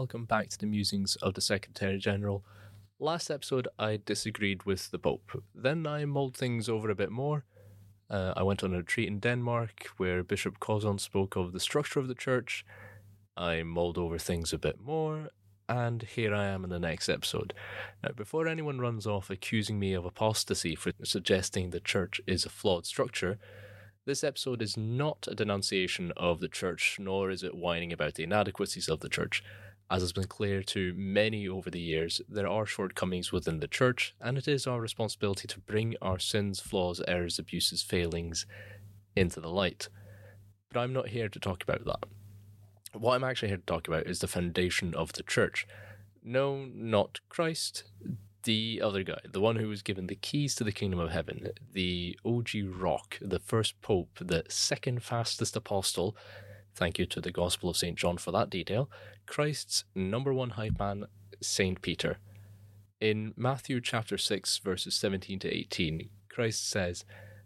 welcome back to the musings of the Secretary General. Last episode, I disagreed with the Pope. Then I mulled things over a bit more. Uh, I went on a retreat in Denmark where Bishop Kozon spoke of the structure of the church. I mulled over things a bit more, and here I am in the next episode. Now, before anyone runs off accusing me of apostasy for suggesting the church is a flawed structure, this episode is not a denunciation of the church, nor is it whining about the inadequacies of the church. As has been clear to many over the years, there are shortcomings within the church, and it is our responsibility to bring our sins, flaws, errors, abuses, failings into the light. But I'm not here to talk about that. What I'm actually here to talk about is the foundation of the church. No, not Christ, the other guy, the one who was given the keys to the kingdom of heaven, the OG rock, the first pope, the second fastest apostle. Thank you to the Gospel of St. John for that detail. Christ's number one hype man, St. Peter. In Matthew chapter 6, verses 17 to 18, Christ says,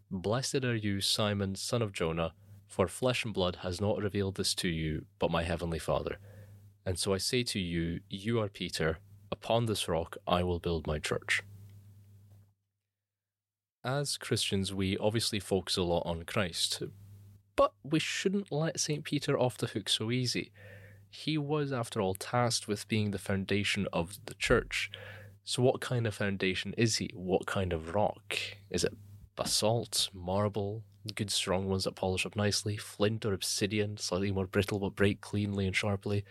Blessed are you, Simon, son of Jonah, for flesh and blood has not revealed this to you, but my heavenly Father. And so I say to you, you are Peter Upon this rock I will build my church. As Christians, we obviously focus a lot on Christ, but we shouldn't let St. Peter off the hook so easy. He was, after all, tasked with being the foundation of the church. So, what kind of foundation is he? What kind of rock? Is it basalt, marble, good strong ones that polish up nicely, flint or obsidian, slightly more brittle but break cleanly and sharply,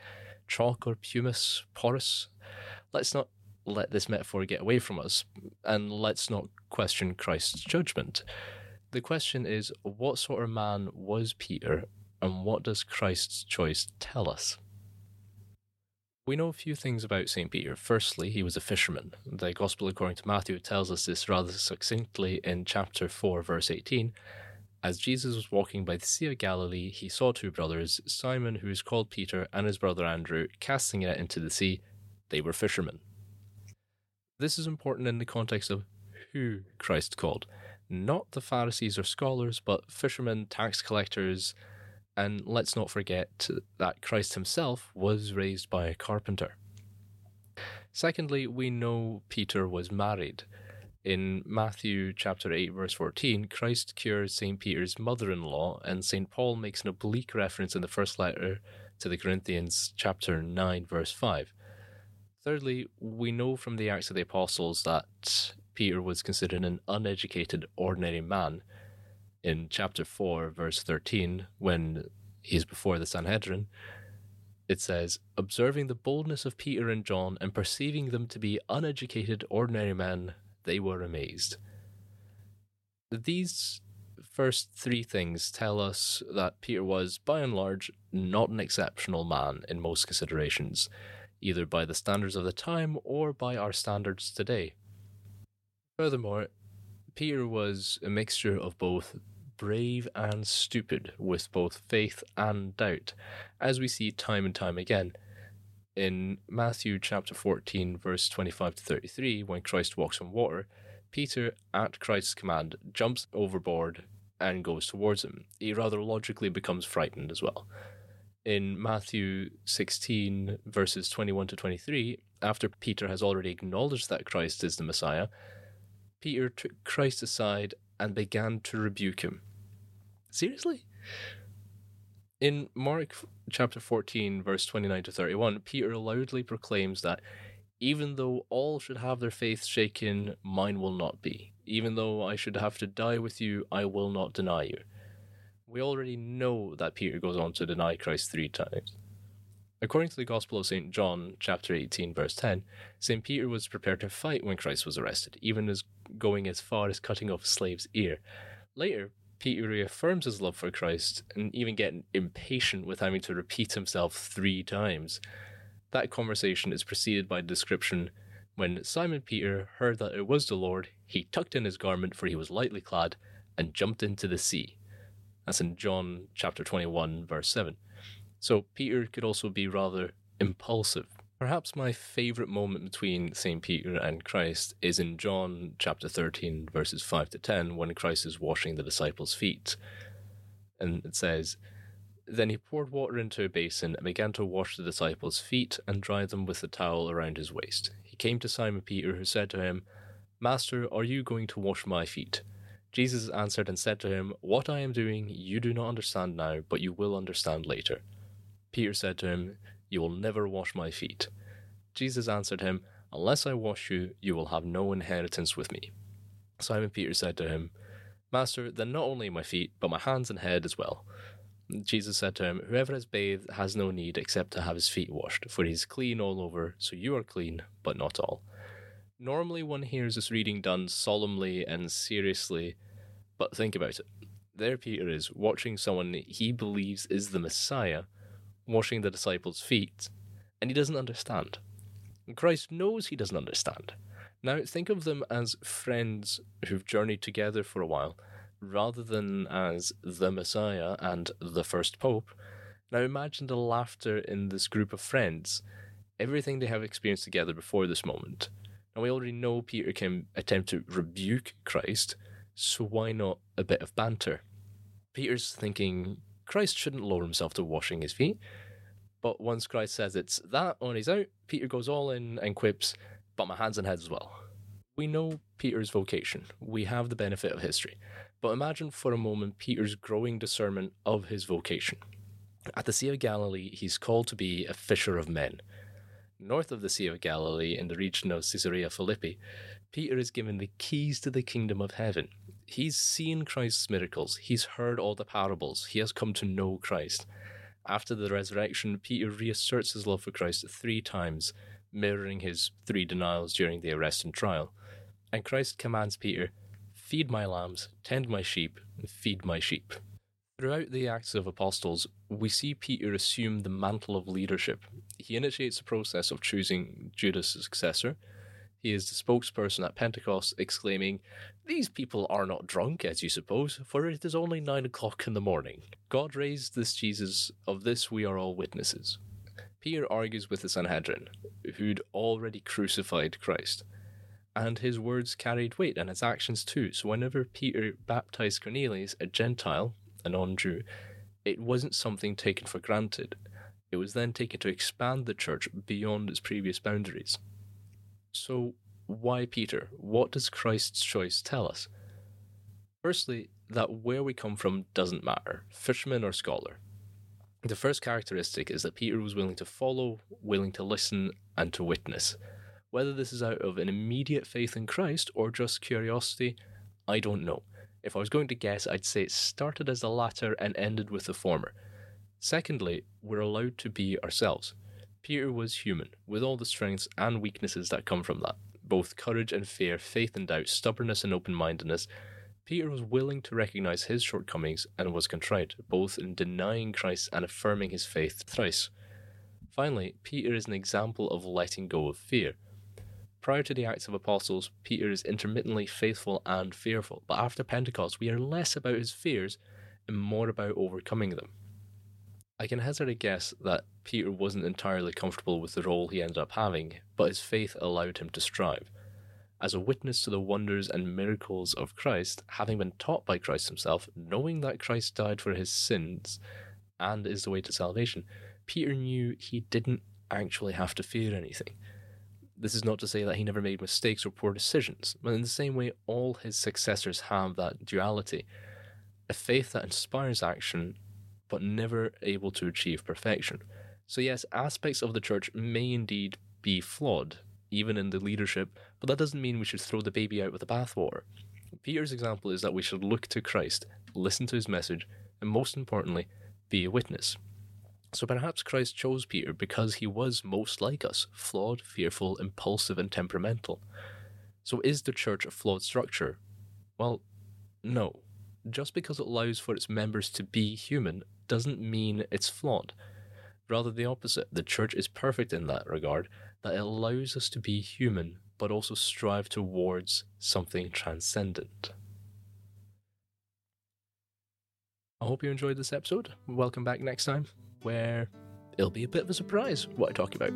chalk or pumice, porous, let's not let this metaphor get away from us, and let's not question Christ's judgment. The question is what sort of man was Peter, and what does Christ's choice tell us? We know a few things about St. Peter. Firstly, he was a fisherman. The Gospel according to Matthew tells us this rather succinctly in chapter 4, verse 18. As Jesus was walking by the Sea of Galilee, he saw two brothers, Simon, who is called Peter, and his brother Andrew, casting it into the sea they were fishermen. This is important in the context of who Christ called. Not the Pharisees or scholars, but fishermen, tax collectors, and let's not forget that Christ himself was raised by a carpenter. Secondly, we know Peter was married. In Matthew chapter 8 verse 14, Christ cures St. Peter's mother-in-law and St. Paul makes an oblique reference in the first letter to the Corinthians chapter 9 verse 5. Thirdly, we know from the Acts of the Apostles that Peter was considered an uneducated, ordinary man. In chapter 4, verse 13, when he's before the Sanhedrin, it says, Observing the boldness of Peter and John and perceiving them to be uneducated, ordinary men, they were amazed. These first three things tell us that Peter was, by and large, not an exceptional man in most considerations either by the standards of the time or by our standards today. Furthermore, Peter was a mixture of both brave and stupid, with both faith and doubt, as we see time and time again. In Matthew chapter 14, verse 25 to 33, when Christ walks on water, Peter, at Christ's command, jumps overboard and goes towards him. He rather logically becomes frightened as well in Matthew 16, verses 21 to 23, after Peter has already acknowledged that Christ is the Messiah, Peter took Christ aside and began to rebuke him. Seriously? In Mark chapter 14, verse 29 to 31, Peter loudly proclaims that even though all should have their faith shaken, mine will not be. Even though I should have to die with you, I will not deny you we already know that Peter goes on to deny Christ three times. According to the Gospel of St. John, chapter 18, verse 10, St. Peter was prepared to fight when Christ was arrested, even as going as far as cutting off a slave's ear. Later, Peter reaffirms his love for Christ and even getting impatient with having to repeat himself three times. That conversation is preceded by a description when Simon Peter heard that it was the Lord, he tucked in his garment, for he was lightly clad, and jumped into the sea. That's in John chapter 21, verse 7. So Peter could also be rather impulsive. Perhaps my favorite moment between St. Peter and Christ is in John chapter 13, verses 5 to 10, when Christ is washing the disciples' feet. And it says, Then he poured water into a basin and began to wash the disciples' feet and dry them with the towel around his waist. He came to Simon Peter, who said to him, Master, are you going to wash my feet? Jesus answered and said to him, What I am doing you do not understand now, but you will understand later. Peter said to him, You will never wash my feet. Jesus answered him, Unless I wash you, you will have no inheritance with me. Simon Peter said to him, Master, then not only my feet, but my hands and head as well. Jesus said to him, Whoever has bathed has no need except to have his feet washed, for he is clean all over, so you are clean, but not all. Normally, one hears this reading done solemnly and seriously, but think about it. There, Peter is watching someone he believes is the Messiah washing the disciples' feet, and he doesn't understand. Christ knows he doesn't understand. Now, think of them as friends who've journeyed together for a while, rather than as the Messiah and the first Pope. Now, imagine the laughter in this group of friends, everything they have experienced together before this moment. Now, we already know Peter can attempt to rebuke Christ, so why not a bit of banter? Peter's thinking Christ shouldn't lower himself to washing his feet. But once Christ says it's that on his out, Peter goes all in and quips, but my hands and head as well. We know Peter's vocation. We have the benefit of history. But imagine for a moment Peter's growing discernment of his vocation. At the Sea of Galilee, he's called to be a fisher of men. North of the Sea of Galilee, in the region of Caesarea Philippi, Peter is given the keys to the kingdom of heaven. He's seen Christ's miracles, he's heard all the parables, he has come to know Christ. After the resurrection, Peter reasserts his love for Christ three times, mirroring his three denials during the arrest and trial. And Christ commands Peter, Feed my lambs, tend my sheep, and feed my sheep. Throughout the Acts of Apostles, we see Peter assume the mantle of leadership. He initiates the process of choosing Judas' successor. He is the spokesperson at Pentecost, exclaiming, These people are not drunk, as you suppose, for it is only nine o'clock in the morning. God raised this Jesus, of this we are all witnesses. Peter argues with the Sanhedrin, who'd already crucified Christ. And his words carried weight, and his actions too. So, whenever Peter baptized Cornelius, a Gentile, a non Jew, it wasn't something taken for granted. It was then taken to expand the church beyond its previous boundaries. So, why Peter? What does Christ's choice tell us? Firstly, that where we come from doesn't matter, fisherman or scholar. The first characteristic is that Peter was willing to follow, willing to listen, and to witness. Whether this is out of an immediate faith in Christ or just curiosity, I don't know. If I was going to guess, I'd say it started as the latter and ended with the former. Secondly, we're allowed to be ourselves. Peter was human, with all the strengths and weaknesses that come from that both courage and fear, faith and doubt, stubbornness and open mindedness, Peter was willing to recognize his shortcomings and was contrite, both in denying Christ and affirming his faith thrice. Finally, Peter is an example of letting go of fear. Prior to the Acts of Apostles, Peter is intermittently faithful and fearful, but after Pentecost, we are less about his fears and more about overcoming them. I can hazard a guess that Peter wasn't entirely comfortable with the role he ended up having, but his faith allowed him to strive as a witness to the wonders and miracles of Christ, having been taught by Christ himself, knowing that Christ died for his sins and is the way to salvation, Peter knew he didn't actually have to fear anything. This is not to say that he never made mistakes or poor decisions, but in the same way, all his successors have that duality a faith that inspires action, but never able to achieve perfection. So, yes, aspects of the church may indeed be flawed, even in the leadership, but that doesn't mean we should throw the baby out with the bathwater. Peter's example is that we should look to Christ, listen to his message, and most importantly, be a witness. So perhaps Christ chose Peter because he was most like us flawed, fearful, impulsive, and temperamental. So is the church a flawed structure? Well, no. Just because it allows for its members to be human doesn't mean it's flawed. Rather, the opposite. The church is perfect in that regard, that it allows us to be human, but also strive towards something transcendent. I hope you enjoyed this episode. Welcome back next time, where it'll be a bit of a surprise what I talk about.